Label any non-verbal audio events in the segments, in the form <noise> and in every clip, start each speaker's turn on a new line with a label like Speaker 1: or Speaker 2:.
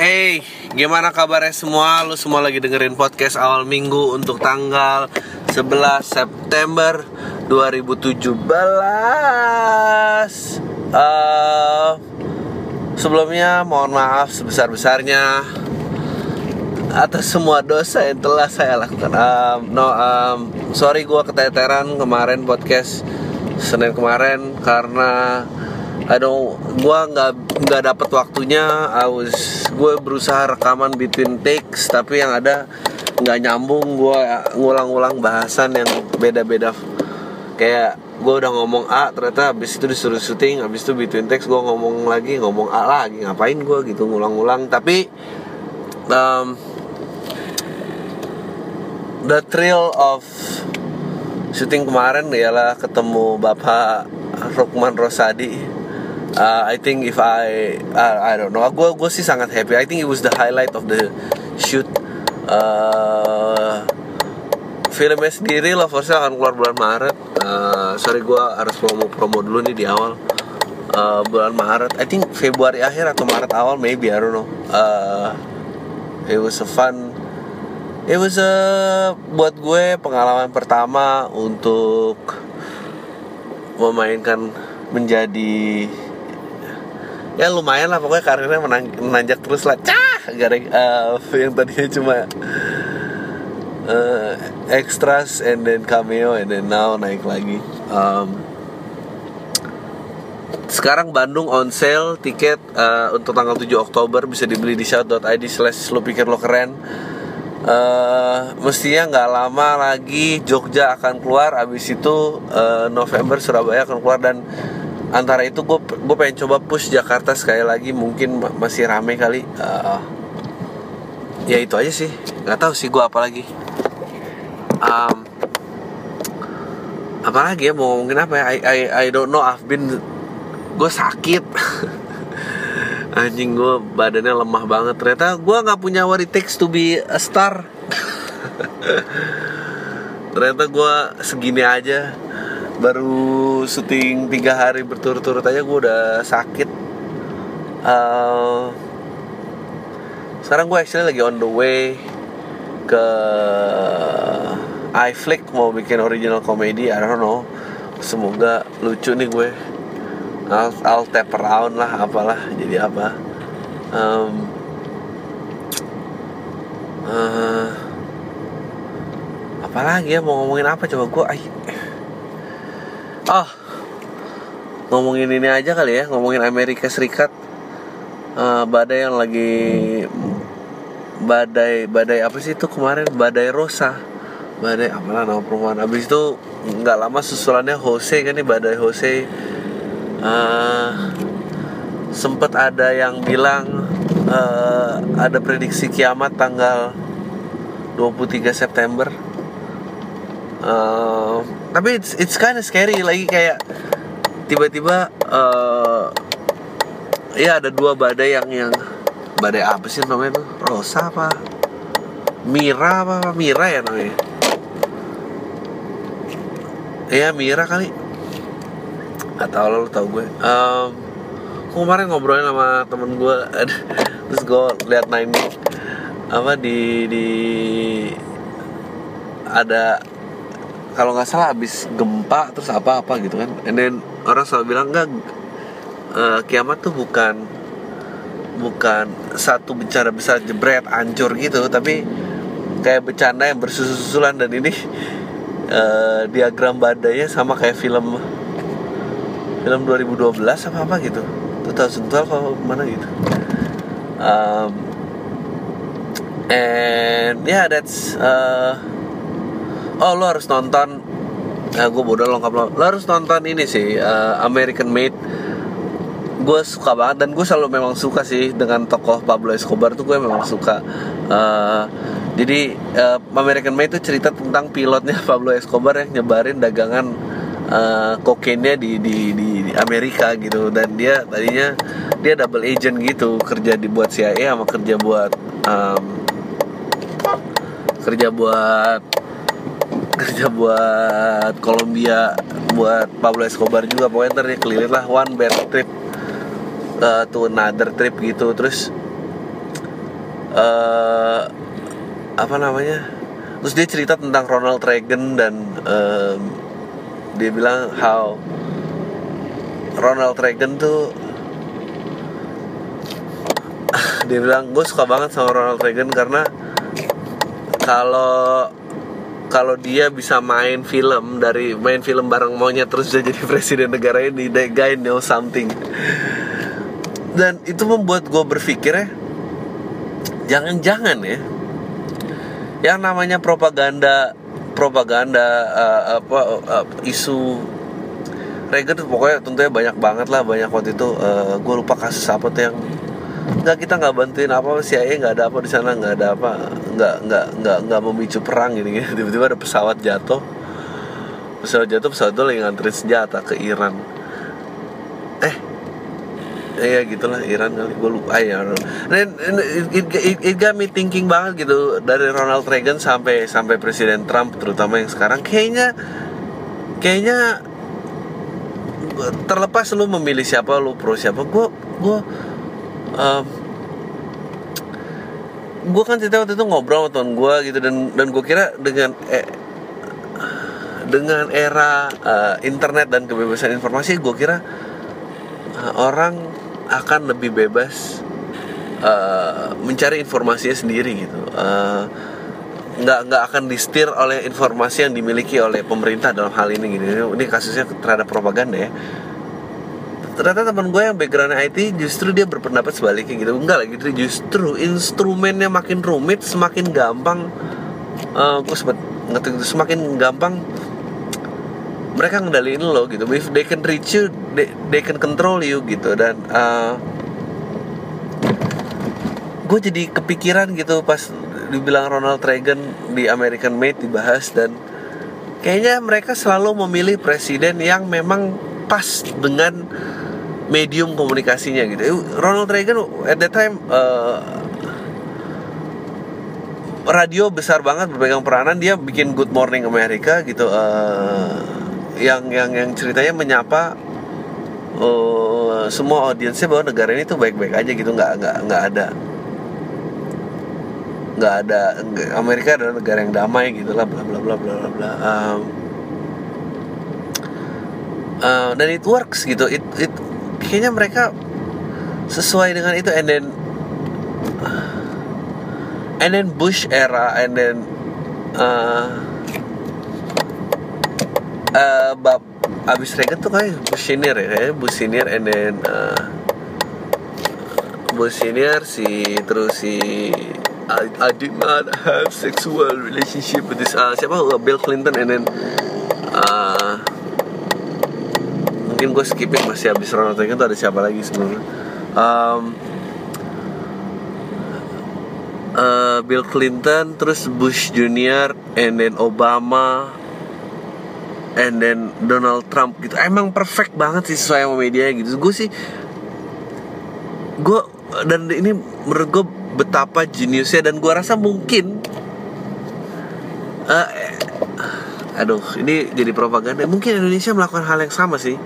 Speaker 1: Hey, gimana kabarnya semua? Lu semua lagi dengerin podcast awal minggu untuk tanggal 11 September 2017 uh, Sebelumnya mohon maaf sebesar-besarnya atas semua dosa yang telah saya lakukan um, No, um, sorry gue keteteran kemarin podcast Senin kemarin karena I don't gua nggak nggak dapet waktunya. I was gue berusaha rekaman between takes tapi yang ada nggak nyambung. Gue ngulang-ulang bahasan yang beda-beda. Kayak gue udah ngomong A ternyata habis itu disuruh syuting habis itu between takes gue ngomong lagi ngomong A lagi. Ngapain gue gitu ngulang-ulang? Tapi um, the thrill of syuting kemarin ialah ketemu bapak Rukman Rosadi uh, I think if I uh, I don't know. Gue gue sih sangat happy. I think it was the highlight of the shoot. Uh, filmnya sendiri Love for akan keluar bulan Maret. Uh, sorry gue harus promo promo dulu nih di awal. Uh, bulan Maret. I think Februari akhir atau Maret awal maybe I don't know. Uh, it was a fun it was a buat gue pengalaman pertama untuk memainkan menjadi ya lumayan lah pokoknya karirnya menang, menanjak terus lah. Cah! Gara uh, yang tadinya cuma uh, extras and then cameo and then now naik lagi. Um, sekarang Bandung on sale tiket uh, untuk tanggal 7 Oktober bisa dibeli di shout.id slash lu pikir lo keren. Uh, mestinya nggak lama lagi Jogja akan keluar abis itu uh, November Surabaya akan keluar dan antara itu gue gue pengen coba push Jakarta sekali lagi mungkin masih rame kali. Uh, ya itu aja sih. Nggak tahu sih gue apa lagi. Um, apa lagi ya mau ngomongin apa ya? I I, I don't know I've been gue sakit. <laughs> Anjing gue badannya lemah banget. Ternyata gue nggak punya what it takes to be a star. <laughs> Ternyata gue segini aja baru syuting tiga hari berturut-turut aja gue udah sakit. Uh, sekarang gue actually lagi on the way ke iFlick mau bikin original comedy I don't know. Semoga lucu nih gue. I'll, I'll tap around lah apalah jadi apa. Um, uh, apalagi ya mau ngomongin apa? Coba gue Oh, ngomongin ini aja kali ya, ngomongin Amerika Serikat. Uh, badai yang lagi badai badai apa sih itu kemarin? Badai Rosa. Badai apalah nama perumahan. Abis itu nggak lama susulannya Jose kan nih badai Jose. Uh, sempet ada yang bilang uh, ada prediksi kiamat tanggal 23 September. Uh, tapi it's it's kind of scary lagi kayak tiba-tiba uh, ya ada dua badai yang yang badai apa sih namanya tuh Rosa apa? Mira apa, Mira ya namanya? Ya Mira kali. Atau lo tau gue. Um, kemarin ngobrolin sama temen gue terus gue liat nine apa di di ada kalau nggak salah habis gempa terus apa apa gitu kan. And then orang selalu bilang enggak uh, kiamat tuh bukan bukan satu bencana besar jebret hancur gitu tapi kayak bencana yang bersusul-susulan dan ini uh, diagram badainya sama kayak film film 2012 apa apa gitu. 2012 apa mana gitu. Um, and yeah that's uh, oh lo harus nonton. Nah gue bodoh lengkap lo. Lo harus nonton ini sih uh, American Made. Gue suka banget dan gue selalu memang suka sih dengan tokoh Pablo Escobar tuh gue memang suka. Uh, jadi uh, American Made itu cerita tentang pilotnya <laughs> Pablo Escobar yang nyebarin dagangan uh, kokainnya di, di di di Amerika gitu. Dan dia tadinya dia double agent gitu kerja di buat CIA sama kerja buat um, kerja buat kerja buat Kolombia buat Pablo Escobar juga. Pokoknya ntar dia keliling lah one bad trip uh, to another trip gitu. Terus uh, apa namanya? Terus dia cerita tentang Ronald Reagan dan um, dia bilang how Ronald Reagan tuh <laughs> dia bilang gue suka banget sama Ronald Reagan karena kalau kalau dia bisa main film dari main film bareng maunya terus bisa jadi <laughs> presiden negara ini that guy know something. Dan itu membuat gue berpikir ya jangan-jangan ya yang namanya propaganda propaganda uh, apa uh, isu Reagan pokoknya tentunya banyak banget lah banyak waktu itu uh, gue lupa kasus apa tuh yang nggak kita nggak bantuin apa CIA nggak ada apa di sana nggak ada apa nggak nggak nggak nggak memicu perang gini, gini. <laughs> Tiba-tiba ada pesawat jatuh. Pesawat jatuh pesawat itu lagi nganterin senjata ke Iran. Eh Iya gitulah Iran kali. Gue lupa ya. Dan it, it, it got me thinking banget gitu dari Ronald Reagan sampai sampai Presiden Trump terutama yang sekarang. Kayaknya kayaknya terlepas lu memilih siapa lu pro siapa gue gue um, gue kan cerita waktu itu ngobrol sama teman gue gitu dan dan gue kira dengan eh, dengan era uh, internet dan kebebasan informasi gue kira uh, orang akan lebih bebas uh, mencari informasinya sendiri gitu. Uh, nggak nggak akan distir oleh informasi yang dimiliki oleh pemerintah dalam hal ini gitu. Ini kasusnya terhadap propaganda ya ternyata teman gue yang backgroundnya IT justru dia berpendapat sebaliknya gitu. Enggak lagi gitu justru instrumennya makin rumit semakin gampang uh, gue sempat ngetik itu semakin gampang mereka ngendaliin lo gitu. If they can reach you they, they can control you gitu. Dan uh, gue jadi kepikiran gitu pas dibilang Ronald Reagan di American Made dibahas dan kayaknya mereka selalu memilih presiden yang memang pas dengan medium komunikasinya gitu. Ronald Reagan at that time uh, radio besar banget berpegang peranan. Dia bikin Good Morning America gitu uh, yang yang yang ceritanya menyapa uh, semua audiensnya bahwa negara ini tuh baik-baik aja gitu. Nggak nggak nggak ada nggak ada Amerika adalah negara yang damai gitu lah bla bla bla bla bla bla. Um, uh, dan it works gitu. It it kayaknya mereka sesuai dengan itu. And then and then Bush era and then uh, uh, bab abis Reagan tuh kayak Bush senior ya kayak Bush senior and then uh, Bush senior si terus si I, I did not have sexual relationship with this uh, siapa? Bill Clinton and then uh, mungkin gue skipping masih habis Ronald Reagan tuh ada siapa lagi sebelumnya um, uh, Bill Clinton terus Bush Junior and then Obama and then Donald Trump gitu. Emang perfect banget sih sesuai sama media gitu. Gue sih gue dan ini menurut gue betapa jeniusnya dan gue rasa mungkin uh, aduh ini jadi propaganda. Mungkin Indonesia melakukan hal yang sama sih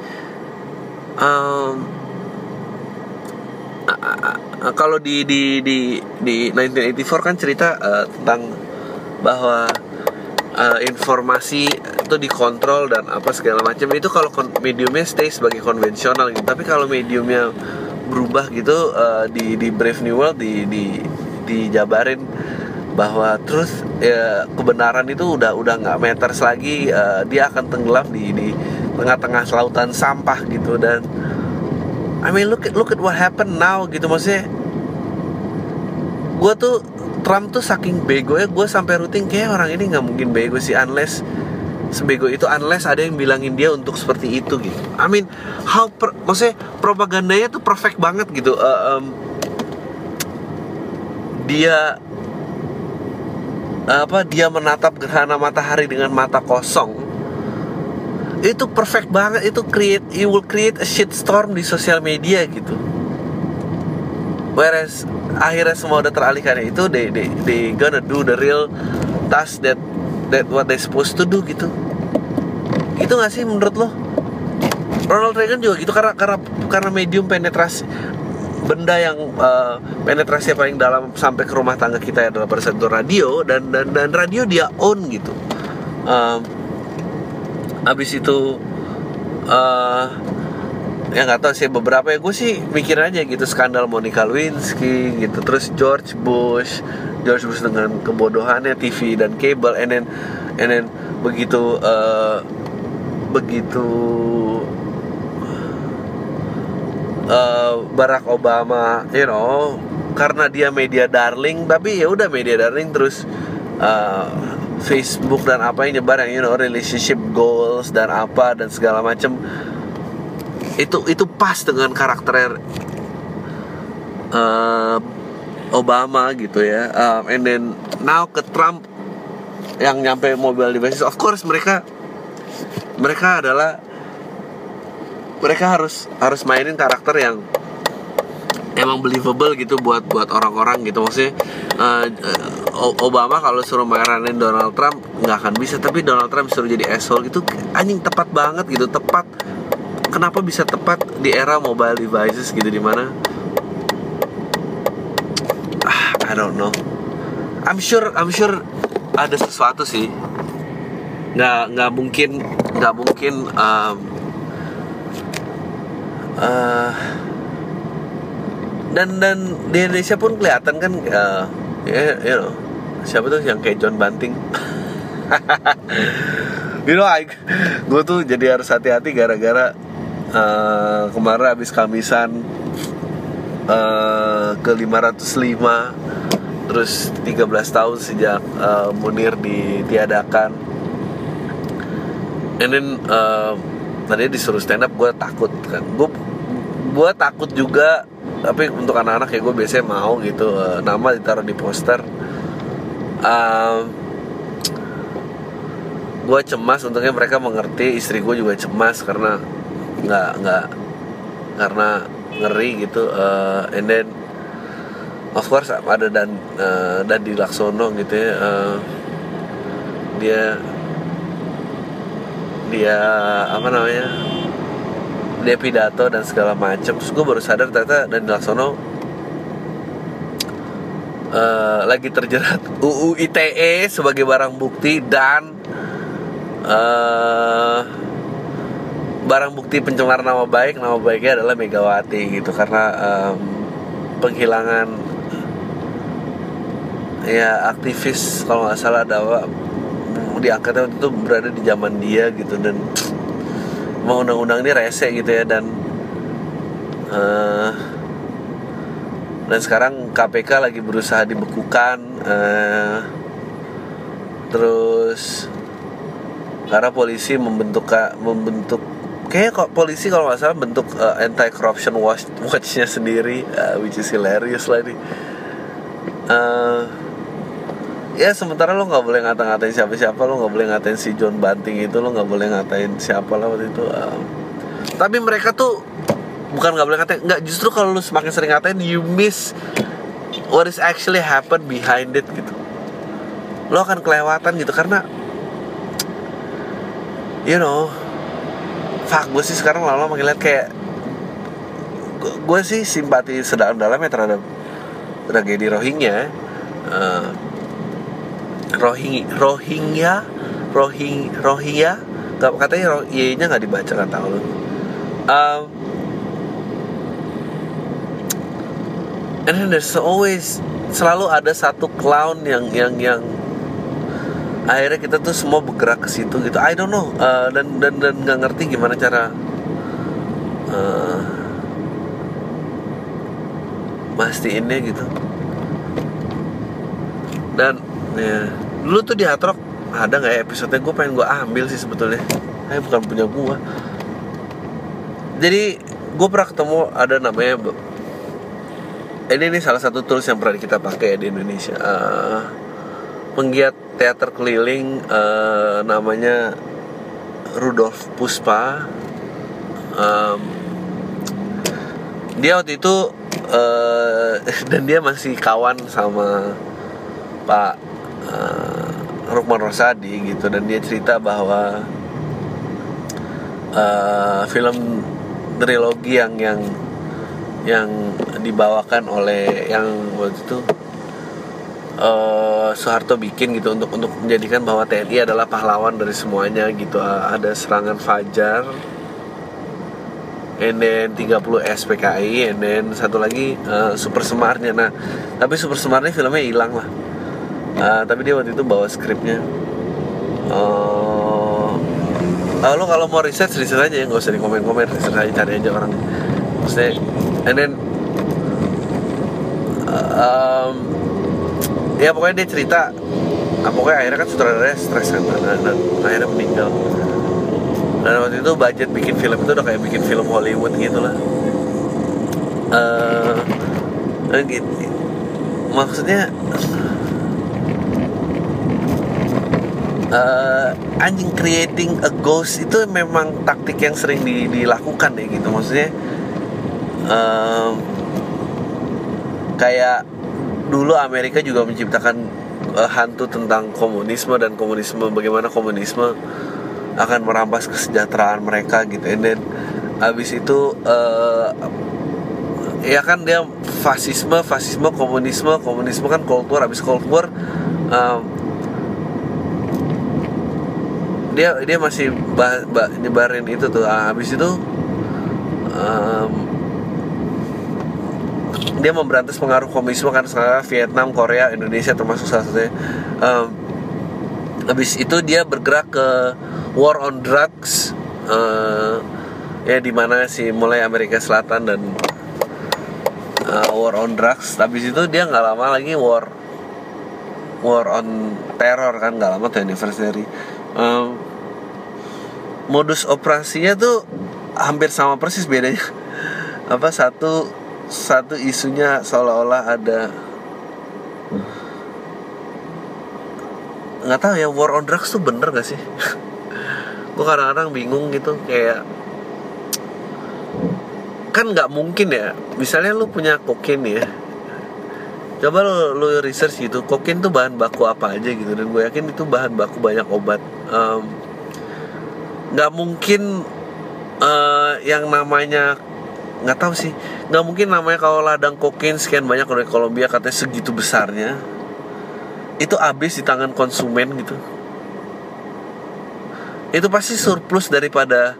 Speaker 1: um, kalau di di di di 1984 kan cerita uh, tentang bahwa uh, informasi itu dikontrol dan apa segala macam. Itu kalau mediumnya stay sebagai konvensional gitu. Tapi kalau mediumnya berubah gitu uh, di di Brave New World di di dijabarin bahwa terus ya, kebenaran itu udah udah nggak meters lagi uh, dia akan tenggelam di di tengah-tengah lautan sampah gitu dan I mean look at look at what happened now gitu. Maksudnya gue tuh Trump tuh saking bego ya gue sampai rutin kayak orang ini nggak mungkin bego sih unless sebego itu unless ada yang bilangin dia untuk seperti itu gitu. I mean how per, maksudnya propagandanya tuh perfect banget gitu. Uh, um, dia apa dia menatap gerhana matahari dengan mata kosong itu perfect banget. Itu create you will create a shitstorm di sosial media gitu. Whereas akhirnya semua udah teralihkan itu they, they, they gonna do the real task that that what they supposed to do gitu. Itu gak sih menurut lo? Ronald Reagan juga gitu karena karena karena medium penetrasi benda yang uh, penetrasi paling dalam sampai ke rumah tangga kita adalah itu radio dan dan dan radio dia own gitu. Um, abis itu uh, ya nggak tahu sih beberapa ya gue sih mikir aja gitu skandal Monica Lewinsky gitu. Terus George Bush George Bush dengan kebodohannya TV dan kabel and then and then begitu uh, begitu uh, Barack Obama you know karena dia media darling tapi ya udah media darling terus uh, Facebook dan apa yang nyebar yang you know relationship goals dan apa dan segala macam itu itu pas dengan karakter uh, Obama gitu ya. Um, and then now ke Trump yang nyampe mobile devices. Of course mereka mereka adalah mereka harus harus mainin karakter yang emang believable gitu buat buat orang-orang gitu. Maksudnya uh, Obama kalau suruh marahin Donald Trump nggak akan bisa. Tapi Donald Trump suruh jadi asshole gitu anjing tepat banget gitu tepat. Kenapa bisa tepat di era mobile devices gitu di mana ah I don't know. I'm sure I'm sure ada sesuatu sih. Nggak nggak mungkin nggak mungkin um, uh, dan dan di Indonesia pun kelihatan kan uh, ya you know, siapa tuh yang kayak John Banting? <laughs> You know I, gue tuh jadi harus hati-hati gara-gara uh, kemarin habis kamisan uh, ke 505 terus 13 tahun sejak uh, Munir ditiadakan. And then uh, tadi disuruh stand up gue takut kan. Gue gue takut juga tapi untuk anak-anak ya gue biasanya mau gitu nama ditaruh di poster uh, gue cemas untungnya mereka mengerti istri gue juga cemas karena nggak nggak karena ngeri gitu. Uh, and then of course ada dan uh, dan di Laksono gitu ya. Uh, dia dia apa namanya dia pidato dan segala macam gue baru sadar ternyata dan Laksono uh, lagi terjerat UU ITE sebagai barang bukti dan uh, barang bukti pencemaran nama baik. Nama baiknya adalah Megawati gitu karena um, penghilangan ya aktivis kalau nggak salah ada diangkatnya waktu itu berada di zaman dia gitu dan mau undang-undang ini rese gitu ya dan uh, dan sekarang KPK lagi berusaha dibekukan uh, terus karena polisi membentuk membentuk kayak kok polisi kalau nggak salah bentuk uh, eh, anti corruption watch <laughs> watchnya sendiri uh, which is hilarious lah nih uh, ya sementara lo nggak boleh ngata-ngatain siapa-siapa lo nggak boleh ngatain si John Banting itu lo nggak boleh ngatain siapa lah waktu itu um, tapi mereka tuh bukan nggak boleh ngatain. Nggak justru kalau lo semakin sering ngatain you miss what is actually happen behind it gitu. Lo akan kelewatan gitu karena you know fuck gue sih sekarang lama-lama makin kayak gue sih simpati sedalam-dalamnya terhadap tragedi Rohingya uh, Rohing Rohingya Rohing Rohingya nggak katanya roh, nya nggak dibaca nggak tahu. Um, and then there's always selalu ada satu clown yang yang yang akhirnya kita tuh semua bergerak ke situ gitu. I don't know uh, dan dan dan nggak ngerti gimana cara uh, mastiinnya gitu. Dan ya dulu tuh di Hatrok ada nggak ya episode gue pengen gue ambil sih sebetulnya. Eh bukan punya gue jadi gue pernah ketemu ada namanya ini nih salah satu tools yang pernah kita pakai di Indonesia. Uh, penggiat teater keliling uh, namanya Rudolf Puspa. Um, dia waktu itu uh, <laughs> dan dia masih kawan sama Pak uh, Rukman Rosadi gitu. Dan dia cerita bahwa uh, film trilogi yang yang yang dibawakan oleh yang waktu itu uh, Soeharto bikin gitu untuk untuk menjadikan bahwa TNI adalah pahlawan dari semuanya gitu. Ada serangan Fajar and then 30 SPKI and then satu lagi uh, Super Semarnya. Nah tapi Super Semarnya filmnya hilang lah. Uh, tapi dia waktu itu bawa skripnya. Uh, lo kalau mau research research aja ya nggak usah di komen komen research aja cari aja orang maksudnya and then um, ya pokoknya dia cerita uh, pokoknya akhirnya kan sutradaranya stres kan dan, dan akhirnya meninggal. Dan waktu itu budget bikin film itu udah kayak bikin film Hollywood gitu lah uh, gitu. Maksudnya uh, anjing creating a ghost itu memang taktik yang sering di, dilakukan ya gitu. Maksudnya uh, kayak dulu Amerika juga menciptakan uh, hantu tentang komunisme dan komunisme bagaimana komunisme akan merampas kesejahteraan mereka gitu. And then habis itu uh, ya kan dia fasisme fasisme komunisme komunisme kan cold war. Habis cold war uh, dia dia masih bah, bah, nyebarin itu tuh. Uh, habis itu um, dia memberantas pengaruh komunisme kan sekarang Vietnam Korea Indonesia termasuk salah satunya. Um, habis itu dia bergerak ke war on drugs uh, ya di mana sih mulai Amerika Selatan dan uh, war on drugs. Tapi itu dia nggak lama lagi war war on terror kan nggak lama tuh anniversary. Um, modus operasinya tuh hampir sama persis bedanya. <laughs> Apa satu satu isunya seolah-olah ada nggak tahu ya war on drugs tuh bener gak sih? <laughs> Gue kadang-kadang bingung gitu kayak kan nggak mungkin ya misalnya lu punya kokain ya coba lu, lu research gitu kokain tuh bahan baku apa aja gitu dan gue yakin itu bahan baku banyak obat. Nggak um, mungkin uh, yang namanya nggak tahu sih. Nggak mungkin namanya kalau ladang kokain sekian banyak dari Kolombia katanya segitu besarnya itu habis di tangan konsumen gitu. Itu pasti surplus daripada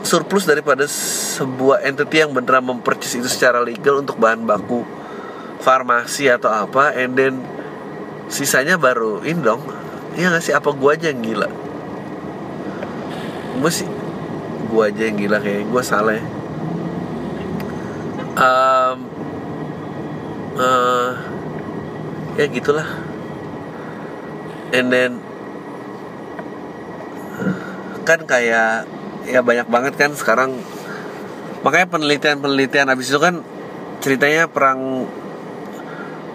Speaker 1: surplus daripada sebuah entity yang beneran mempercis itu secara legal untuk bahan baku farmasi atau apa and then sisanya baru ini dong. Ya nggak sih? Apa gua aja yang gila? Gue sih gua aja yang gila kayak gue salah ya um, uh, ya gitulah. And then kan kayak ya banyak banget kan sekarang. Makanya penelitian-penelitian abis itu kan ceritanya perang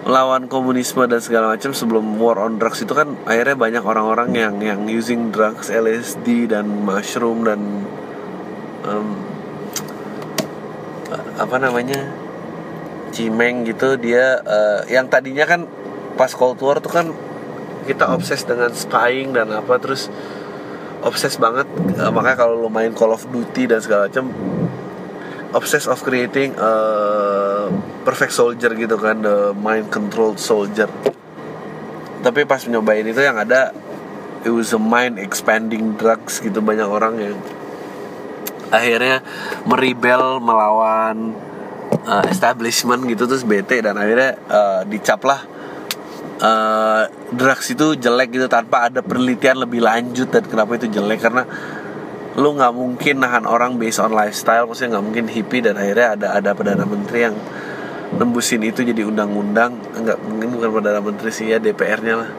Speaker 1: melawan komunisme dan segala macam sebelum war on drugs itu kan akhirnya banyak orang-orang yang yang using drugs LSD dan mushroom dan um, apa namanya cimeng gitu dia uh, yang tadinya kan pas cold war tuh kan kita obses dengan spying dan apa terus obses banget uh, makanya kalau lo main Call of Duty dan segala macam obses of creating a perfect soldier gitu kan the mind controlled soldier. Tapi pas nyobain itu yang ada it was a mind expanding drugs gitu banyak orang yang akhirnya meribel melawan uh, establishment gitu terus bete dan akhirnya uh, dicap lah uh, drugs itu jelek gitu tanpa ada penelitian lebih lanjut dan kenapa itu jelek karena lu nggak mungkin nahan orang based on lifestyle maksudnya nggak mungkin hippie dan akhirnya ada ada perdana menteri yang nembusin itu jadi undang-undang nggak mungkin bukan perdana menteri sih ya DPR-nya lah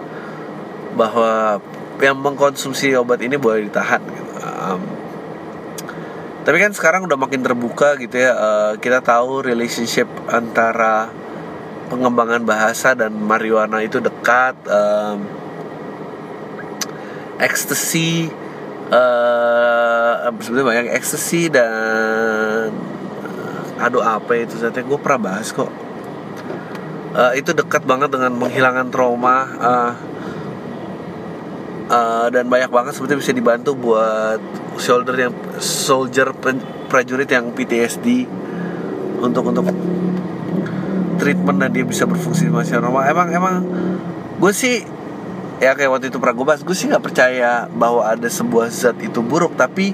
Speaker 1: bahwa yang mengkonsumsi obat ini boleh ditahan gitu. um, tapi kan sekarang udah makin terbuka gitu ya uh, kita tahu relationship antara pengembangan bahasa dan marijuana itu dekat um, ekstasi uh, sebenarnya banyak ekstasi dan aduh apa itu saya gue pernah bahas kok. Uh, itu dekat banget dengan menghilangkan trauma uh, uh, dan banyak banget sebetulnya bisa dibantu buat soldier yang soldier prajurit yang PTSD untuk untuk treatment dan dia bisa berfungsi masih normal. Emang emang gue sih ya kayak waktu itu pernah gue gue sih nggak percaya bahwa ada sebuah zat itu buruk tapi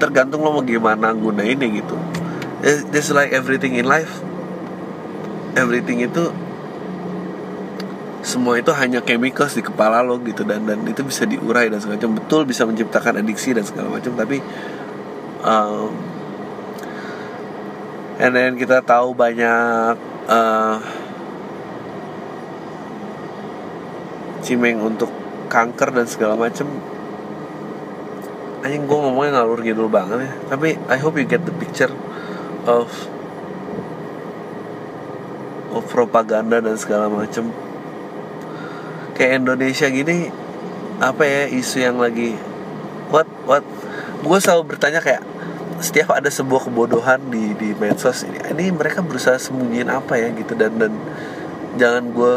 Speaker 1: tergantung lo mau gimana gunainnya gitu. Just like everything in life everything itu semua itu hanya chemicals di kepala lo gitu dan dan itu bisa diurai dan segala macam. Betul bisa menciptakan adiksi dan segala macam tapi um, and then kita tahu banyak uh, cimeng untuk kanker dan segala macem anjing gue ngomongnya ngalur gitu banget ya. Tapi I hope you get the picture of of propaganda dan segala macem kayak Indonesia gini apa ya isu yang lagi what what? Gue selalu bertanya kayak setiap ada sebuah kebodohan di di medsos ini ini mereka berusaha sembunyiin apa ya gitu dan dan jangan gue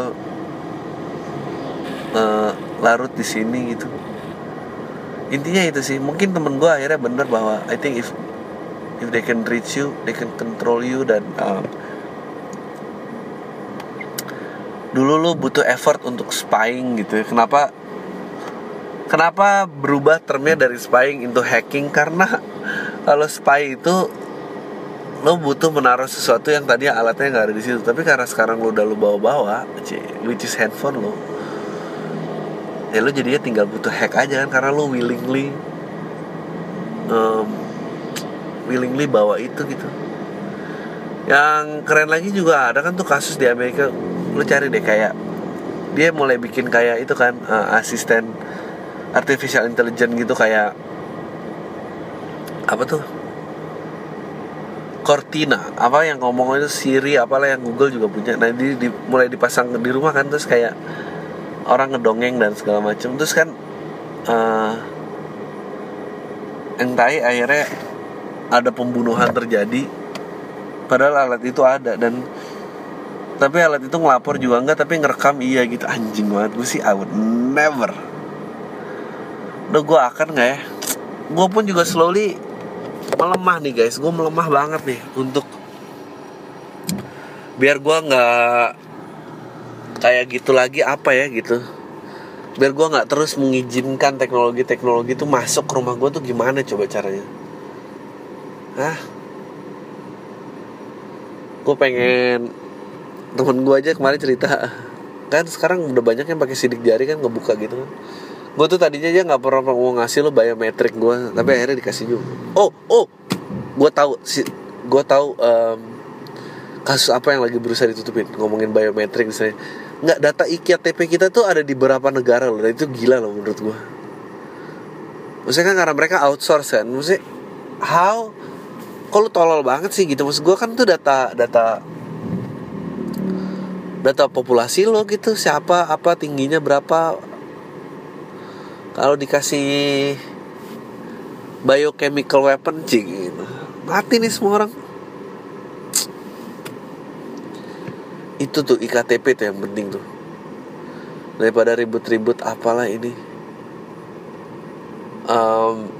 Speaker 1: uh, larut di sini gitu. Intinya itu sih mungkin temen gue akhirnya bener bahwa I think if if they can reach you they can control you dan uh, dulu lu butuh effort untuk spying gitu ya. Kenapa kenapa berubah termnya dari spying into hacking? Karena kalau spy itu lo butuh menaruh sesuatu yang tadi alatnya nggak ada di situ. Tapi karena sekarang lo udah lo bawa-bawa which is handphone lo ya lo jadinya tinggal butuh hack aja kan. Karena lo willingly um, willingly bawa itu gitu. Yang keren lagi juga ada kan tuh kasus di Amerika lo cari deh kayak dia mulai bikin kayak itu kan uh, asisten artificial intelligence gitu kayak apa tuh? Cortina. Apa yang ngomong itu Siri apalah yang Google juga punya. Nah di, di mulai dipasang di rumah kan terus kayak orang ngedongeng dan segala macam terus kan uh, entai akhirnya ada pembunuhan terjadi padahal alat itu ada. Dan tapi alat itu ngelapor juga enggak tapi ngerekam iya gitu. Anjing banget gue sih I would never. Udah gue akan nggak ya? Gue pun juga slowly melemah nih guys. Gue melemah banget nih untuk biar gue nggak kayak gitu lagi apa ya gitu. Biar gue nggak terus mengizinkan teknologi-teknologi itu masuk ke rumah gue tuh gimana coba caranya? Ah gue pengen temen gue aja kemarin cerita. Kan sekarang udah banyak yang pakai sidik jari kan ngebuka gitu kan. Gue tuh tadinya aja nggak pernah mau ngasih lo biometrik gue tapi akhirnya dikasih juga. Oh oh gue tahu si gue tahu um, kasus apa yang lagi berusaha ditutupin ngomongin biometrik misalnya. Nggak data iktp kita tuh ada di beberapa negara loh dan itu gila loh menurut gue maksudnya kan karena mereka outsource kan maksudnya how kalau tolol banget sih gitu? Maksud gue kan tuh data data data populasi lo gitu siapa apa tingginya berapa. Kalau dikasih biochemical weapon sih gitu. Mati nih semua orang. Itu tuh iktp tuh yang penting tuh. Daripada ribut-ribut apalah ini. Um,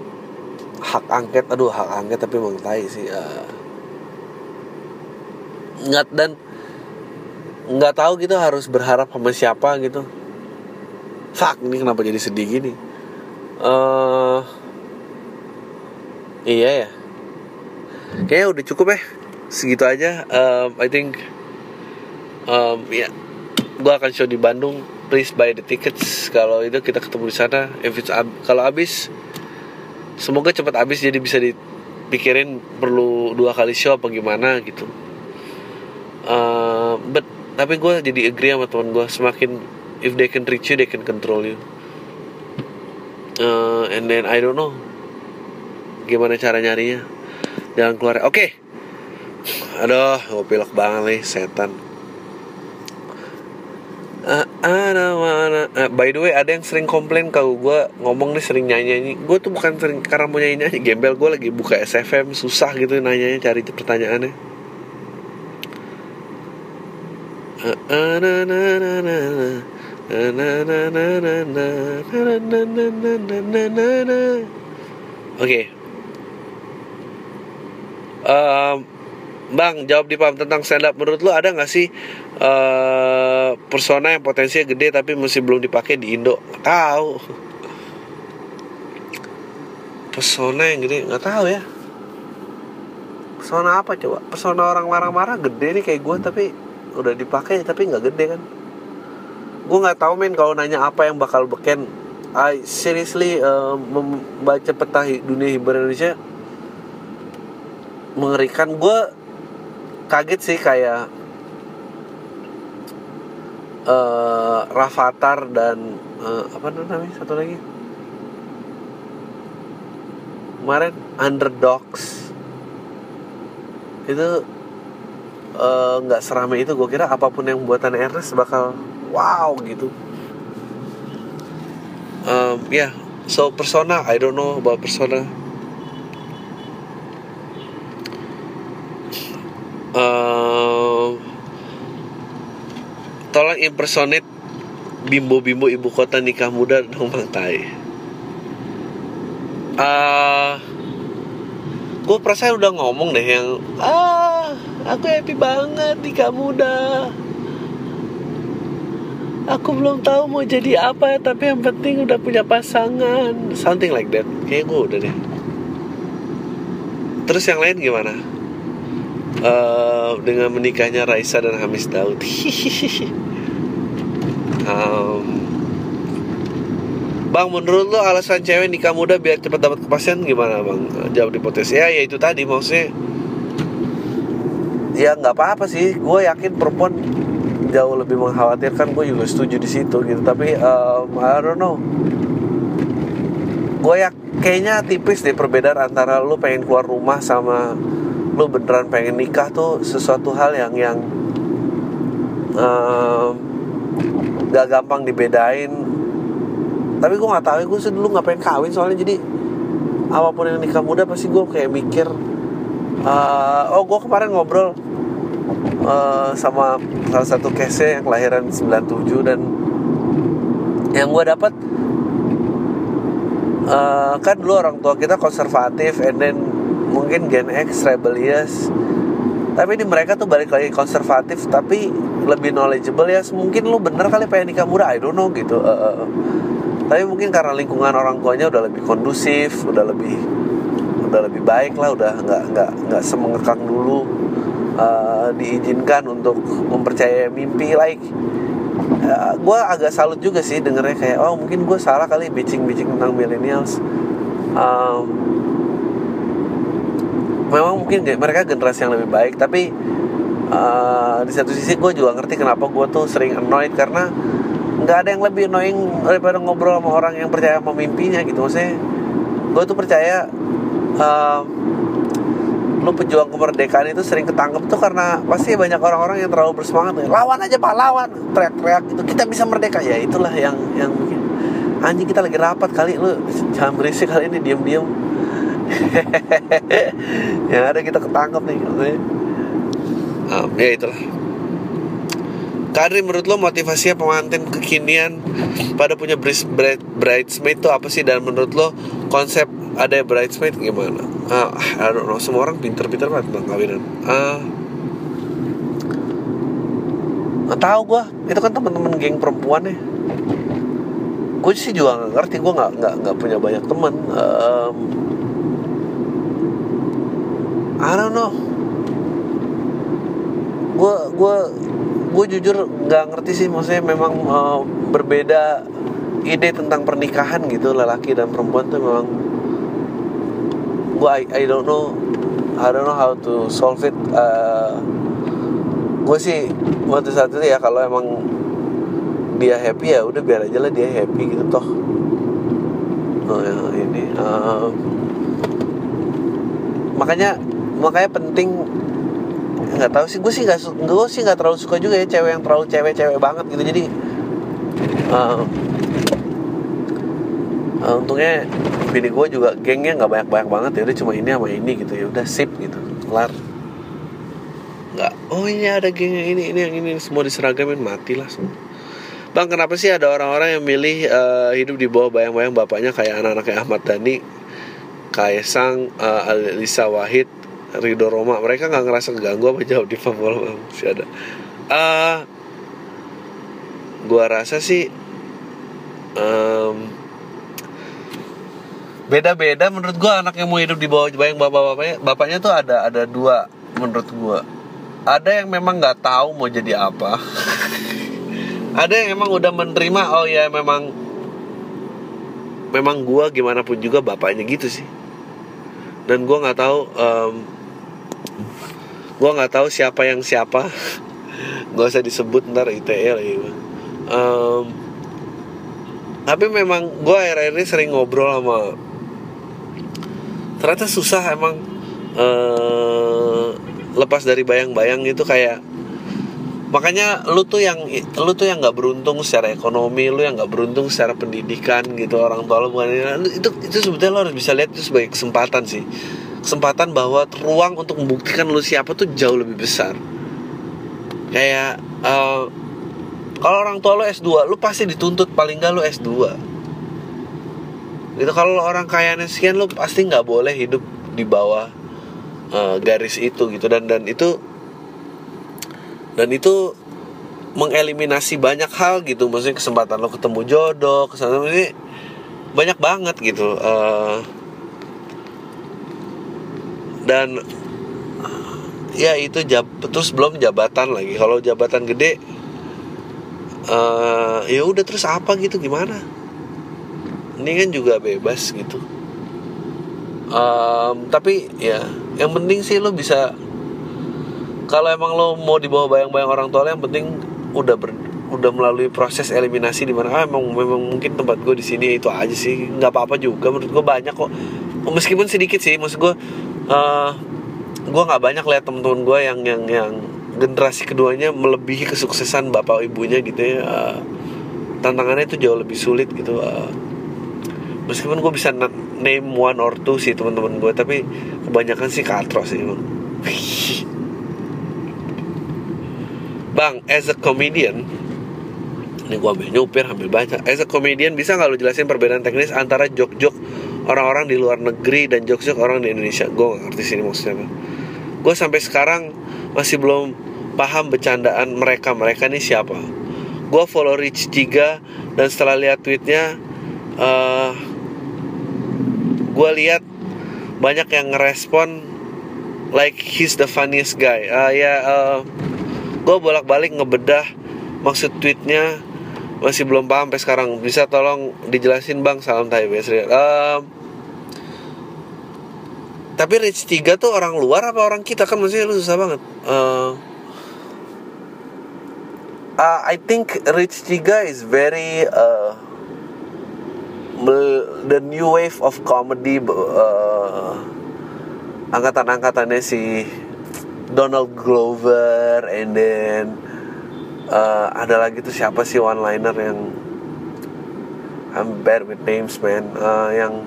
Speaker 1: hak angket aduh hak angket tapi emang tai sih uh, dan nggak tahu gitu harus berharap sama siapa gitu. Fuck ini kenapa jadi sedih gini? Uh, iya ya. Kayaknya udah cukup ya. Segitu aja um, I think um, ya gue akan show di Bandung. Please buy the tickets. Kalau itu kita ketemu di sana. If ab kalau habis semoga cepat habis. Jadi bisa dipikirin perlu dua kali show apa gimana gitu. Uh, but tapi gue jadi agree sama teman gue semakin if they can reach you they can control you. Uh, and then I don't know. Gimana cara nyarinya? Jangan keluar. Oke. Okay. aduh gue pilek banget nih setan. Uh, ada mana? Uh, by the way ada yang sering komplain kalau gue ngomong nih sering nyanyi nyanyi gue tuh bukan sering karena mau nyanyi nyanyi gembel. Gue lagi buka SFM susah gitu nanyanya cari pertanyaannya Oke. Um, Bang, jawab di paham tentang stand up. Menurut lu ada nggak sih uh, persona yang potensinya gede tapi masih belum dipakai di Indo? Nggak tahu. Persona yang gede nggak tahu ya. Persona apa coba? Persona orang marah-marah gede nih kayak gue tapi udah dipakai tapi nggak gede kan? Gue nggak tahu men kalau nanya apa yang bakal beken. I seriously uh, membaca peta dunia hiburan Indonesia mengerikan gue kaget sih kayak uh, Rafathar dan uh, apa namanya satu lagi kemarin Underdogs itu eh, nggak uh, seramai itu gue kira apa pun yang buatan Ernest bakal wow gitu um, ya yeah. so persona I don't know about persona uh, tolong impersonate bimbo-bimbo ibu kota nikah muda dong bang Tai uh, gue perasaan udah ngomong deh yang ah aku happy banget nikah muda aku belum tahu mau jadi apa tapi yang penting udah punya pasangan something like that kayak gue udah deh terus yang lain gimana uh, dengan menikahnya Raisa dan Hamis Daud. <laughs> um, bang, menurut lo alasan cewek nikah muda biar cepat dapat kepastian gimana bang? Jawab di potensi ya, ya itu tadi maksudnya. Ya nggak apa-apa sih, gue yakin perempuan jauh lebih mengkhawatirkan. Gue juga setuju di situ gitu. Tapi um, I don't know. Gue ya kayaknya tipis deh perbedaan antara lo pengen keluar rumah sama lu beneran pengen nikah tuh sesuatu hal yang yang uh, gak gampang dibedain. Tapi gue nggak tahu gue sih dulu nggak pengen kawin soalnya. Jadi apa pun yang nikah muda pasti gue kayak mikir uh, oh gue kemarin ngobrol uh, sama salah satu case yang kelahiran 97 dan yang gue dapat uh, kan dulu orang tua kita konservatif and then mungkin Gen X rebellious. Tapi di mereka tuh balik lagi konservatif tapi lebih knowledgeable. Ya mungkin lu bener kali pengen nikah muda I don't know gitu uh. tapi mungkin karena lingkungan orang tuanya udah lebih kondusif udah lebih udah lebih baik lah udah nggak nggak nggak semengekang dulu uh, diizinkan untuk mempercayai mimpi like uh, gue agak salut juga sih dengernya kayak oh mungkin gue salah kali bitching-bitching tentang millennials. Um, memang mungkin mereka generasi yang lebih baik tapi uh, di satu sisi gue juga ngerti kenapa gue tuh sering annoyed karena nggak ada yang lebih annoying daripada ngobrol sama orang yang percaya sama mimpinya gitu. Maksudnya gue tuh percaya lu pejuang kemerdekaan itu sering ketangkep tuh karena pasti banyak orang-orang yang terlalu bersemangat lawan aja pak lawan. Teriak-teriak itu kita bisa merdeka. Ya itulah yang yang anjing kita lagi rapat kali lu jangan berisik kali ini diem-diem <laughs> yang ada kita ketangkep nih um, ya. Itulah. Kadri menurut lo motivasinya pengantin kekinian pada punya bridesmaid itu apa sih? Dan menurut lo konsep ada bridesmaid gimana? Ah, I don't know. Semua orang pinter-pinter banget tentang kawinan. Ah, nggak tahu gue. Itu kan teman-teman geng perempuan ya. Gue sih juga nggak ngerti. Gue nggak nggak nggak punya banyak teman. Um, I don't know gue gue gue jujur nggak ngerti sih maksudnya memang uh, berbeda ide tentang pernikahan gitu lelaki dan perempuan tuh memang gue I, I don't know. I don't know how to solve it. Uh, gue sih waktu saat itu ya kalau emang dia happy ya udah biar aja lah dia happy gitu toh. Oh ya ini uh, makanya makanya penting nggak tahu sih gue sih nggak gue sih nggak terlalu suka juga ya cewek yang terlalu cewek-cewek banget gitu. Jadi uh, uh, untungnya bini gue juga gengnya nggak banyak-banyak banget ya udah cuma ini sama ini gitu ya udah sip gitu kelar. Nggak oh ini ada geng ini ini yang ini semua diseragamin mati lah semua. Bang kenapa sih ada orang-orang yang milih uh, hidup di bawah bayang-bayang bapaknya kayak anak-anaknya Ahmad Dhani Kaisang uh, Alisa Wahid Rido Roma? Mereka nggak ngerasa keganggu apa jauh di Papua masih ada. Uh, gua rasa sih um, beda-beda menurut gua anak yang mau hidup di bawah bayang bapak-bapaknya. Bapaknya tuh ada ada dua menurut gua. Ada yang memang nggak tahu mau jadi apa. <laughs> Ada yang emang udah menerima oh ya memang memang gua gimana pun juga bapaknya gitu sih. Dan gua nggak tahu um, gua nggak tahu siapa yang siapa. <laughs> Nggak usah disebut ntar ITE lagi um, tapi memang gue akhir-akhir ini sering ngobrol sama ternyata susah emang uh, lepas dari bayang-bayang itu kayak makanya lu tuh yang lu tuh yang nggak beruntung secara ekonomi lu yang nggak beruntung secara pendidikan gitu orang tua lu bukan itu itu sebetulnya lo harus bisa lihat itu sebagai kesempatan sih. Kesempatan bahwa ruang untuk membuktikan lu siapa tuh jauh lebih besar. Kayak uh, kalau orang tua lu S2 lu pasti dituntut paling gak lu S2 gitu kalau orang kayanya sekian lu pasti nggak boleh hidup di bawah uh, garis itu gitu. Dan dan itu dan itu mengeliminasi banyak hal gitu. Maksudnya kesempatan lo ketemu jodoh kesempatan ini banyak banget gitu. Uh, dan ya itu jab terus belum jabatan lagi. Kalau jabatan gede uh, ya udah terus apa gitu gimana ini kan juga bebas gitu. Um, tapi ya yang penting sih lo bisa kalau emang lo mau dibawa bayang-bayang orang tua lo yang penting udah ber, udah melalui proses eliminasi di mana ah, emang memang mungkin tempat gue di sini itu aja sih nggak apa-apa juga. Menurut gue banyak kok. Meskipun sedikit sih maksud gue uh, gue nggak banyak lihat temen-temen gue yang yang yang generasi keduanya melebihi kesuksesan bapak ibunya gitu ya. Uh, tantangannya itu jauh lebih sulit gitu. Uh, meskipun gue bisa name one or two sih teman-teman gue tapi kebanyakan sih katro sih emang bang as a comedian ini gue ambil nyupir ambil baca. As a comedian bisa nggak lo jelasin perbedaan teknis antara jok-jok orang-orang di luar negeri dan jok-jok orang di Indonesia? Gue gak ngerti sini maksudnya apa. Gue sampai sekarang masih belum paham bercandaan mereka mereka ini siapa. Gue follow Rich 3 dan setelah lihat tweetnya uh, gue lihat banyak yang ngerespon like he's the funniest guy. Uh, ya uh, eh, gue bolak-balik ngebedah maksud tweetnya masih belum paham sampai sekarang. Bisa tolong dijelasin bang salam Thai uh, tapi Rich 3 tuh orang luar apa orang kita? Kan maksudnya lu susah banget. Uh, uh, I think Rich 3 is very uh, the new wave of comedy uh, angkatan-angkatannya si Donald Glover and then uh, ada lagi tuh siapa sih one liner yang I'm bad with names man. Uh, yang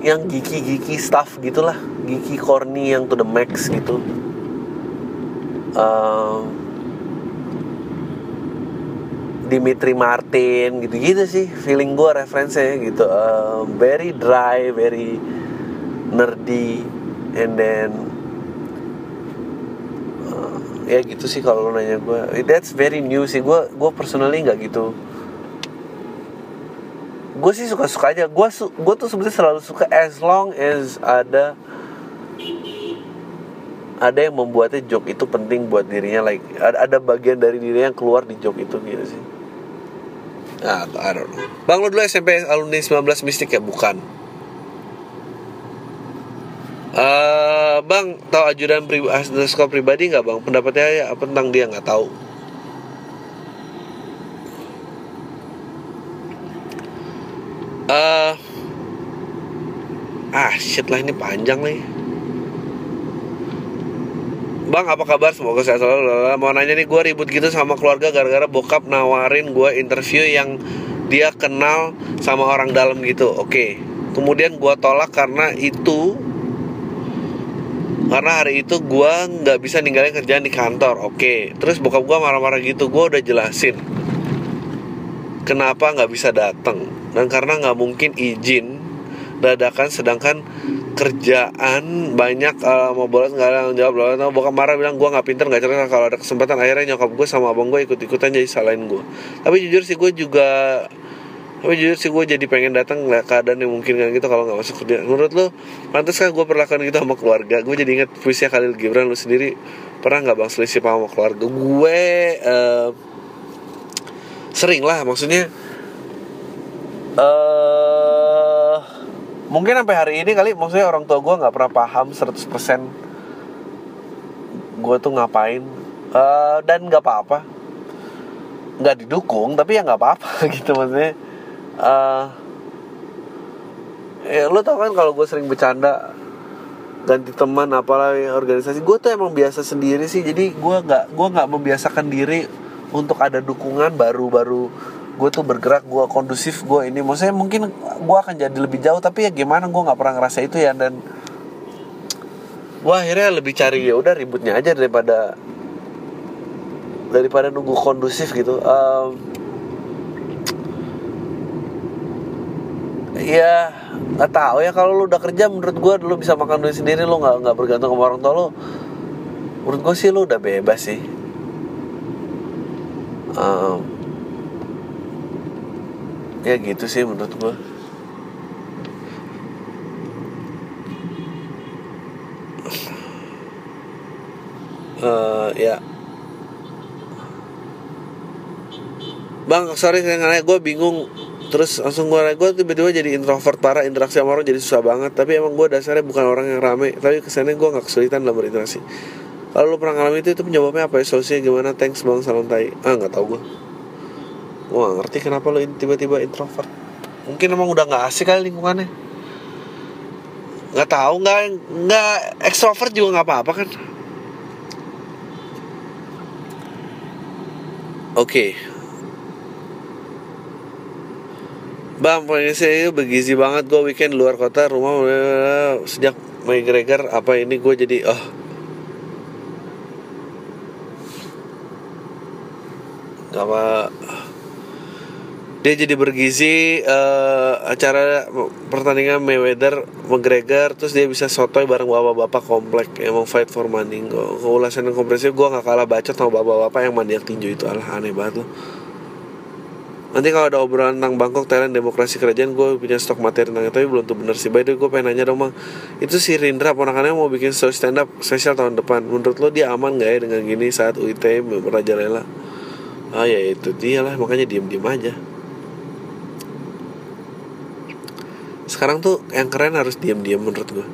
Speaker 1: yang giki-giki stuff gitulah. Giki corny yang to the max gitu. Um, Dimitri Martin gitu-gitu sih feeling gue referensinya gitu. Um, very dry very nerdy and then uh, ya gitu sih kalau nanya gue that's very new sih. Gue gue personally nggak gitu. Gue sih suka suka aja. Gue su gue tuh sebenarnya selalu suka as long as ada ada yang membuatnya joke itu penting buat dirinya like ada bagian dari dirinya yang keluar di joke itu gitu sih nah I don't know. Bang lo dulu SMP alumni 19 mistik ya? Bukan. Uh, bang tahu ajudan pribadi pribadi nggak bang? Pendapatnya ya apa tentang dia? Nggak tahu. Uh, ah shit lah ini panjang nih Bang apa kabar? Semoga sehat selalu Mau nanya nih gue ribut gitu sama keluarga Gara-gara bokap nawarin gue interview yang Dia kenal sama orang dalam gitu. Oke. Kemudian gue tolak karena itu Karena hari itu gue nggak bisa ninggalin kerjaan di kantor. Oke. Terus bokap gue marah-marah gitu Gue udah jelasin Kenapa nggak bisa datang dan karena nggak mungkin izin dadakan sedangkan kerjaan banyak uh, mau bolos nggak ada yang jawab. Loh nah, bokap marah bilang gue nggak pinter nggak cerdas. Kalau ada kesempatan akhirnya nyokap gue sama abang gue ikut ikutan jadi salahin gue tapi jujur sih gue juga tapi jujur sih gue jadi pengen datang nggak keadaan yang mungkin kan gitu kalau nggak masuk kerja. Menurut lo pantas kan gue perlakuan gitu sama keluarga? Gue jadi ingat puisi Khalil Gibran lu sendiri pernah nggak bang selisih sama keluarga? Gue uh, sering lah maksudnya uh, mungkin sampai hari ini kali maksudnya orang tua gue nggak pernah paham 100% gue tuh ngapain. Uh, dan nggak apa-apa. Nggak didukung tapi ya nggak apa-apa <laughs> gitu maksudnya. Uh, ya lo tau kan kalau gue sering bercanda ganti teman apalagi organisasi. Gue tuh emang biasa sendiri sih jadi gue nggak gue nggak membiasakan diri untuk ada dukungan baru-baru gue tuh bergerak gue kondusif gue ini. Maksudnya mungkin gue akan jadi lebih jauh tapi ya gimana gue nggak pernah ngerasa itu ya. Dan gue akhirnya lebih cari ya udah ributnya aja daripada daripada nunggu kondusif gitu. Um, ya nggak tahu ya. Kalau lu udah kerja menurut gue lu bisa makan duit sendiri lu nggak nggak bergantung sama orang tua lu. Menurut gue sih lu udah bebas sih. Um, ya gitu sih menurut gue uh, ya. Bang sorry nanya. Gue bingung. Terus langsung gue gue tiba-tiba jadi introvert parah. Interaksi sama orang jadi susah banget. Tapi emang gue dasarnya bukan orang yang rame. Tapi kesannya gue nggak kesulitan dalam berinteraksi. Kalau lu pernah ngalamin itu itu penyebabnya apa ya? Solusinya gimana? Thanks bang. Salam tai. Ah nggak tahu gue gue gak ngerti kenapa lu tiba-tiba introvert. Mungkin emang udah nggak asik kali lingkungannya. Nggak tahu nggak nggak ekstrovert juga nggak apa-apa kan. Oke. Okay. Bang, saya itu bergizi banget gue weekend luar kota rumah sejak McGregor apa ini gue jadi oh. Apa dia jadi bergizi uh, acara pertandingan Mayweather McGregor terus dia bisa sotoy bareng bapak-bapak komplek emang fight for money. Gue ulasan yang komprehensif gue nggak kalah bacot sama bapak-bapak yang mandiak tinju itu. Alah aneh banget loh Nanti kalau ada obrolan tentang Bangkok, Thailand, demokrasi kerajaan Gue punya stok materi tentang itu Tapi belum tuh bener sih. By the way gue pengen nanya dong bang Itu si Rindra ponakannya mau bikin show stand up spesial tahun depan. Menurut lo dia aman gak ya dengan gini saat UIT Raja Lela? Ah ya itu dia lah. Makanya diem-diem aja Sekarang tuh yang keren harus diem-diem menurut gue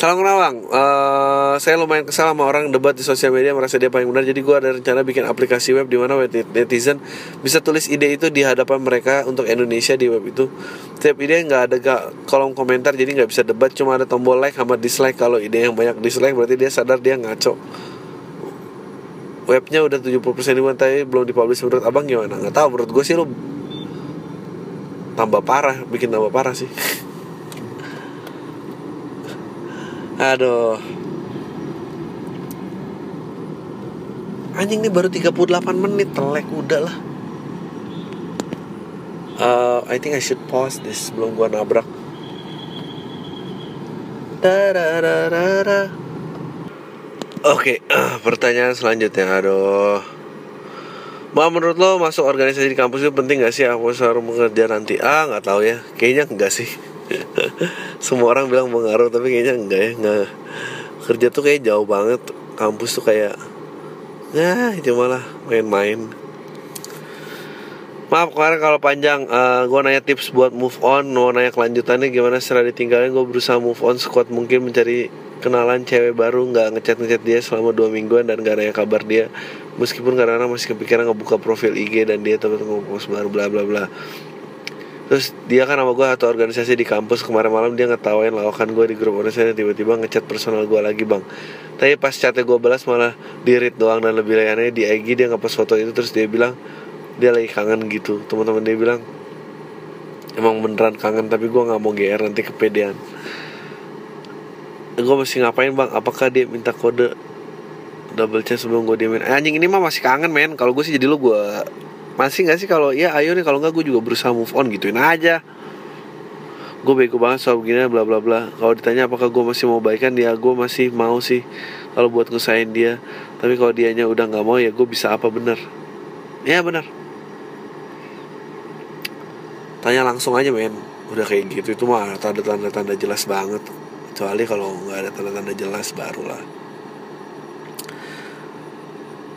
Speaker 1: Salam kenal uh, saya lumayan kesal sama orang debat di sosial media merasa dia paling benar. Jadi gue ada rencana bikin aplikasi web di mana netizen bisa tulis ide itu di hadapan mereka untuk Indonesia di web itu. Setiap ide nggak ada gak kolom komentar jadi nggak bisa debat, cuma ada tombol like sama dislike. Kalau ide yang banyak dislike berarti dia sadar dia ngaco. Webnya udah 70% dibuat tapi belum dipublish menurut abang gimana? Nggak tahu menurut gue sih lu tambah parah, bikin tambah parah sih. Aduh. Anjing ini baru 38 menit Telek udah lah. Uh, I think I should pause this Sebelum gua nabrak. Oke, okay, <clears throat> uh, pertanyaan selanjutnya Aduh Ma menurut lo masuk organisasi di kampus itu penting gak sih? Aku harus mengerja nanti? Ah, nggak tahu ya. Kayaknya enggak sih. <laughs> semua orang bilang pengaruh tapi kayaknya enggak ya nggak kerja tuh kayak jauh banget kampus tuh kayak ya cuma lah main-main Maaf kemarin kalau panjang uh, eh, Gue nanya tips buat move on Mau nanya kelanjutannya gimana setelah ditinggalin Gue berusaha move on sekuat mungkin mencari kenalan cewek baru nggak ngechat-ngechat dia selama dua mingguan Dan gak nanya kabar dia Meskipun kadang-kadang masih kepikiran ngebuka profil IG Dan dia teman-teman baru bla bla bla. Terus dia kan sama gue atau organisasi di kampus kemarin malam dia ngetawain lawakan gue di grup organisasi tiba-tiba ngechat personal gue lagi bang. Tapi pas chatnya gue balas malah di read doang dan lebih lainnya di IG dia ngepost foto itu terus dia bilang dia lagi kangen gitu. Teman-teman dia bilang emang beneran kangen tapi gue nggak mau gr nanti kepedean. Gue masih ngapain bang? Apakah dia minta kode double chat sebelum gue diemin. Eh, anjing ini mah masih kangen men. Kalau gue sih jadi lu gue masih nggak sih kalau ya ayo nih. Kalau nggak gue juga berusaha move on gituin aja. Gue bego banget soal begini bla bla bla. Kalau ditanya apakah gue masih mau baikan ya gue masih mau sih. Kalau buat ngusain dia. Tapi kalau dianya udah nggak mau ya gue bisa apa bener? Ya bener. Tanya langsung aja men. Udah kayak gitu itu mah tanda tanda tanda jelas banget. Kecuali kalau nggak ada tanda tanda jelas barulah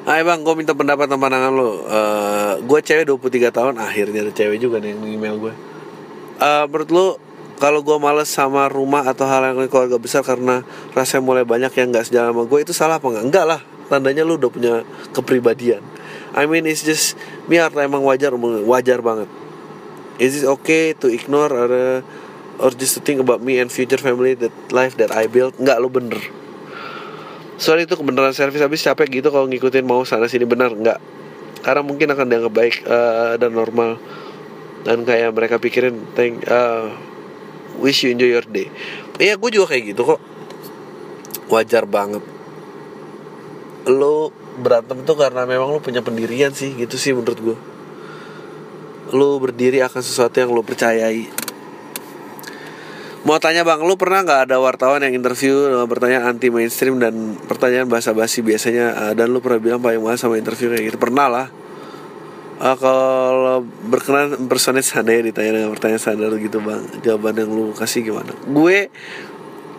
Speaker 1: Hai bang, gue minta pendapat sama pandangan lo uh, eh, Gue cewek 23 tahun, akhirnya ada cewek juga nih yang email gue uh, Menurut lo, kalau gue males sama rumah atau hal yang keluarga besar karena rasanya mulai banyak yang gak sejalan sama gue Itu salah apa enggak? Enggak lah, tandanya lo udah punya kepribadian. I mean it's just, biar emang wajar, wajar banget. Is it okay to ignore or, or just to think about me and future family that life that I build? Enggak, lo bener sorry itu kebenaran servis habis capek gitu kalau ngikutin mau sana sini. Benar nggak. Karena mungkin akan dianggap baik uh, dan normal. Dan kayak mereka pikirin thank uh, wish you enjoy your day. Iya gue juga kayak gitu kok. Wajar banget. Lo berantem tuh karena memang lo punya pendirian sih gitu sih menurut gue lo berdiri akan sesuatu yang lo percayai Mau tanya bang, lu pernah nggak ada wartawan yang interview dengan pertanyaan anti mainstream dan pertanyaan bahasa basi biasanya uh, dan lu pernah bilang paling males sama interview kayak gitu? Pernah lah. Uh, kalau berkenan personet ya ditanya dengan pertanyaan sadar gitu bang, jawaban yang lu kasih gimana? Gue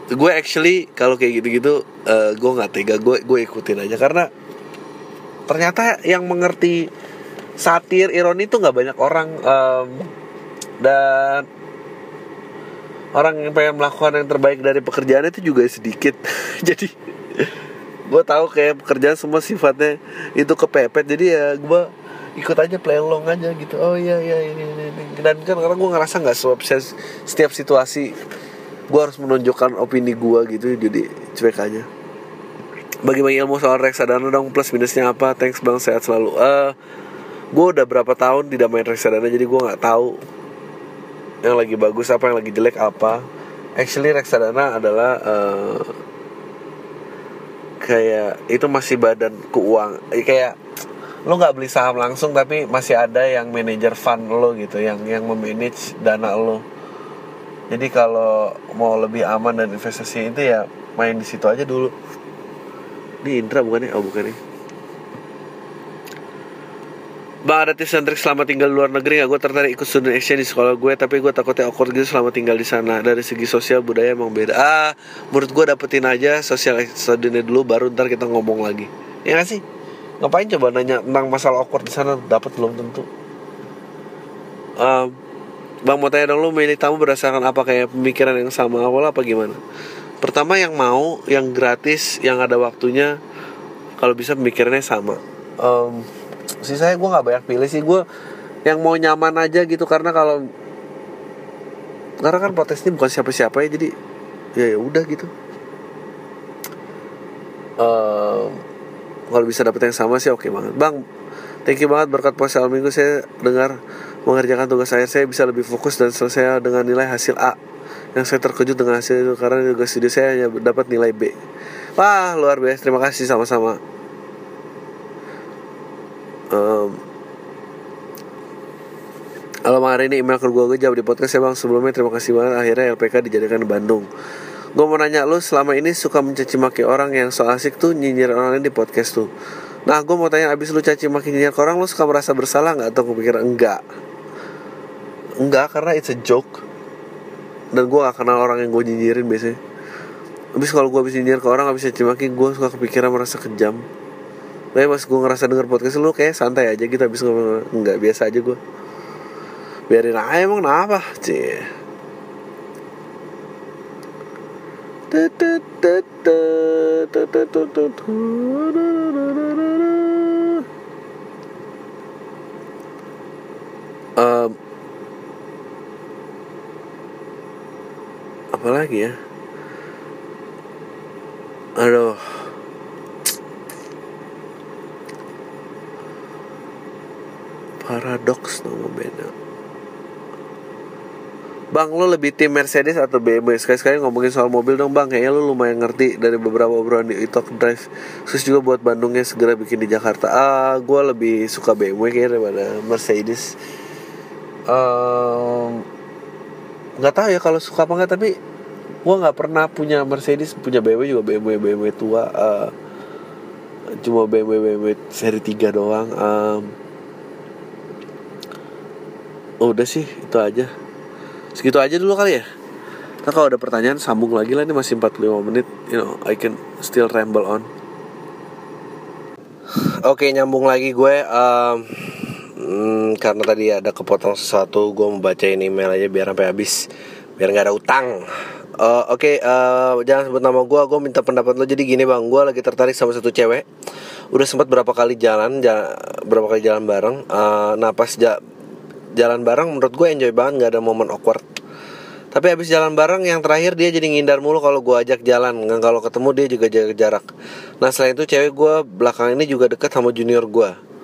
Speaker 1: gue actually kalau kayak gitu-gitu uh, gue nggak tega, gue gue ikutin aja karena ternyata yang mengerti satir ironi itu nggak banyak orang um, dan orang yang pengen melakukan yang terbaik dari pekerjaan itu juga sedikit. <laughs> Jadi gue tahu kayak pekerjaan semua sifatnya itu kepepet. Jadi ya gue ikut aja play along aja gitu. Oh iya iya ini ini, ini. dan kan karena gue ngerasa nggak setiap situasi gue harus menunjukkan opini gue gitu. Jadi cuek aja. Bagi-bagi ilmu soal reksadana dong plus minusnya apa? Thanks bang sehat selalu. Uh, eh, gue udah berapa tahun tidak main reksadana jadi gue nggak tahu yang lagi bagus apa yang lagi jelek apa? Actually reksadana adalah uh, kayak itu masih badan keuang kayak lo nggak beli saham langsung tapi masih ada yang manajer fund lo gitu yang yang memanage dana lo jadi kalau mau lebih aman dan investasi itu ya main di situ aja dulu. Di Indra bukan ya? Oh bukan ya Bang ada tips dan trik selama tinggal di luar negeri. Gak? Gue tertarik ikut student exchange di sekolah gue Tapi gue takutnya awkward gitu selama tinggal di sana. Dari segi sosial budaya emang beda. Ah, menurut gue dapetin aja sosial studentnya dulu Baru ntar kita ngomong lagi. Ya gak sih? Ngapain coba nanya tentang masalah awkward di sana? Dapat belum tentu. Um, Bang mau tanya dong lu milih tamu berdasarkan apa? Kayak pemikiran yang sama awal apa gimana? Pertama yang mau, yang gratis, yang ada waktunya Kalau bisa pemikirannya sama. Um, sih saya gue nggak banyak pilih sih. Gue yang mau nyaman aja gitu karena kalau karena kan protesnya bukan siapa-siapa ya jadi ya ya udah gitu. Uh, kalau bisa dapet yang sama sih oke okay banget. Bang thank you banget berkat puasa minggu. Saya dengar mengerjakan tugas saya. Saya bisa lebih fokus dan selesai dengan nilai hasil A yang saya terkejut dengan hasil itu karena tugas studi saya hanya dapat nilai B. Wah luar biasa. Terima kasih sama-sama um, Halo Bang hari ini email ke gue jawab di podcast ya Bang. Sebelumnya terima kasih banget. Akhirnya LPK dijadikan di Bandung. Gue mau nanya lu selama ini suka mencaci maki orang yang so asik tuh nyinyir orang lain di podcast tuh? Nah gue mau tanya abis lu caci maki nyinyir orang lu suka merasa bersalah gak atau gue pikir enggak? Enggak karena it's a joke. Dan gue gak kenal orang yang gue nyinyirin biasanya. Abis kalau gue habis nyinyir ke orang abis caci maki gue suka kepikiran merasa kejam tapi pas gue ngerasa denger podcast lu kayak santai aja gitu habis ngomong nggak biasa aja gue biarin aja emang kenapa? Cie. Um, apa lagi ya? Aduh Paradox nama beda. Bang lo lebih tim Mercedes atau BMW Sekali-sekali ngomongin soal mobil dong bang. Kayaknya lo lumayan ngerti dari beberapa obrolan di Itok Drive. Terus juga buat Bandungnya segera bikin di Jakarta. Ah gue lebih suka BMW kayaknya daripada Mercedes. Um, nggak tahu ya kalau suka apa nggak tapi gue nggak pernah punya Mercedes. Punya BMW juga BMW BMW tua. Uh, cuma BMW BMW seri 3 doang. Um, udah sih itu aja. Segitu aja dulu kali ya. Nah kalau ada pertanyaan sambung lagi lah ini masih 45 menit You know I can still ramble on. Oke nyambung lagi gue um, hmm, Karena tadi ada kepotong sesuatu Gue mau bacain email aja biar sampai habis Biar nggak ada utang. Uh, Oke okay, uh, jangan sebut nama gue Gue minta pendapat lo Jadi gini bang Gue lagi tertarik sama satu cewek. Udah sempat berapa kali jalan ja, Berapa kali jalan bareng. Uh, Nah pas jalan bareng menurut gue enjoy banget Gak ada momen awkward. Tapi habis jalan bareng yang terakhir dia jadi ngindar mulu kalau gue ajak jalan. Nggak kalau ketemu dia juga jaga jarak. Nah selain itu cewek gue belakang ini juga deket sama junior gue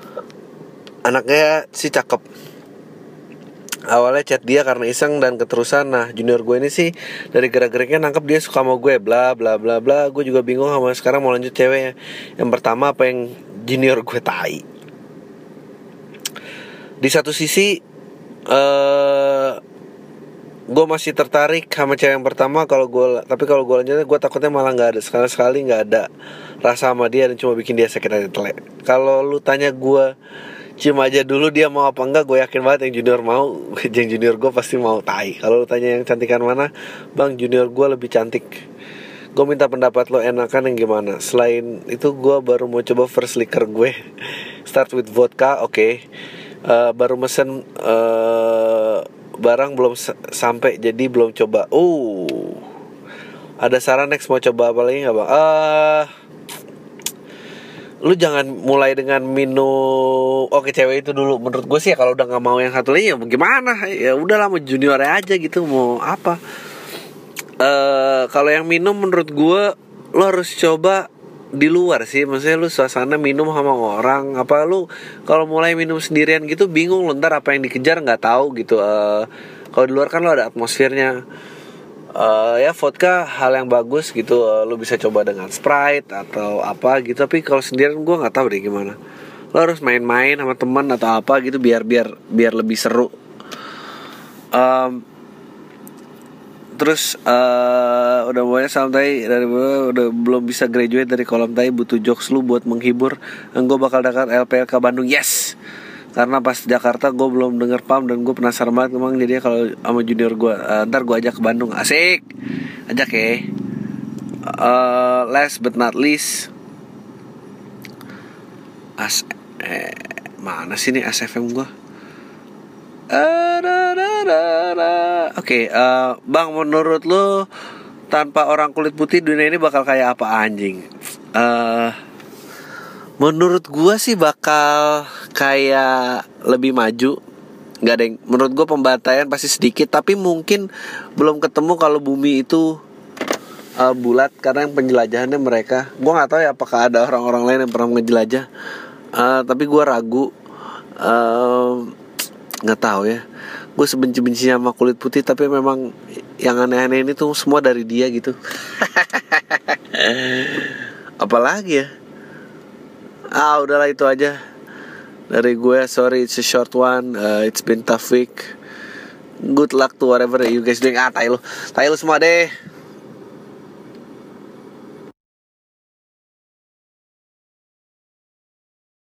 Speaker 1: anaknya si cakep. Awalnya chat dia karena iseng dan keterusan. Nah junior gue ini sih dari gerak-geriknya nangkep dia suka sama gue bla bla bla bla. Gue juga bingung sama sekarang mau lanjut ceweknya. Yang pertama apa yang junior gue tai. Di satu sisi uh, gue masih tertarik sama cewek yang pertama kalau gue tapi kalau gue lanjutnya gue takutnya malah nggak ada sekali sekali nggak ada rasa sama dia dan cuma bikin dia sakit hati telek kalau lu tanya gue cuma aja dulu dia mau apa enggak? Gue yakin banget yang junior mau <laughs> yang junior gue pasti mau tai. Kalau lu tanya yang cantikan mana bang junior gue lebih cantik. Gue minta pendapat lo enakan yang gimana. Selain itu gue baru mau coba first liquor gue. <laughs> Start with vodka oke. okay. Uh, baru mesen uh, barang belum sampai jadi belum coba. Oh. Ada saran next mau coba apa lagi nggak bang? Uh, lu jangan mulai dengan minum oke cewek itu dulu menurut gue sih ya kalau udah nggak mau yang satu lagi ya gimana ya udahlah mau junior aja gitu mau apa uh, kalau yang minum menurut gue lo harus coba di luar sih. Maksudnya lu suasana minum sama orang apa lu kalau mulai minum sendirian gitu bingung lu ntar apa yang dikejar nggak tahu gitu. Uh, kalau di luar kan lo ada atmosfernya. Uh, ya vodka hal yang bagus gitu uh, lu bisa coba dengan sprite atau apa gitu. Tapi kalau sendirian gue nggak tahu deh gimana. Lo harus main-main sama teman atau apa gitu biar biar biar lebih seru. Um, terus uh, udah mulai santai dari udah belum bisa graduate dari kolam tai butuh jokes lu buat menghibur gue bakal dekat LPLK Bandung. Yes! Karena pas Jakarta gue belum denger pam dan gue penasaran banget emang jadi kalau sama junior gue uh, ntar gue ajak ke Bandung. Asik! Ajak ya uh, last but not least as eh, mana sih nih SFM gue Oke, okay, uh, eh, Bang menurut lo tanpa orang kulit putih dunia ini bakal kayak apa anjing? Uh, menurut gua sih bakal kayak lebih maju. Gak ada yang, menurut gua pembantaian pasti sedikit, tapi mungkin belum ketemu kalau bumi itu uh, bulat karena yang penjelajahannya mereka. Gua nggak tahu ya apakah ada orang-orang lain yang pernah menjelajah. Uh, tapi gua ragu. Uh, nggak tahu ya. Gue sebenci-benci sama kulit putih tapi memang yang aneh-aneh ini tuh semua dari dia gitu. <laughs> Apalagi ya? Ah udahlah itu aja. Dari gue sorry it's a short one. Uh, it's been tough week. Good luck to whatever you guys doing. Ah tai lu semua deh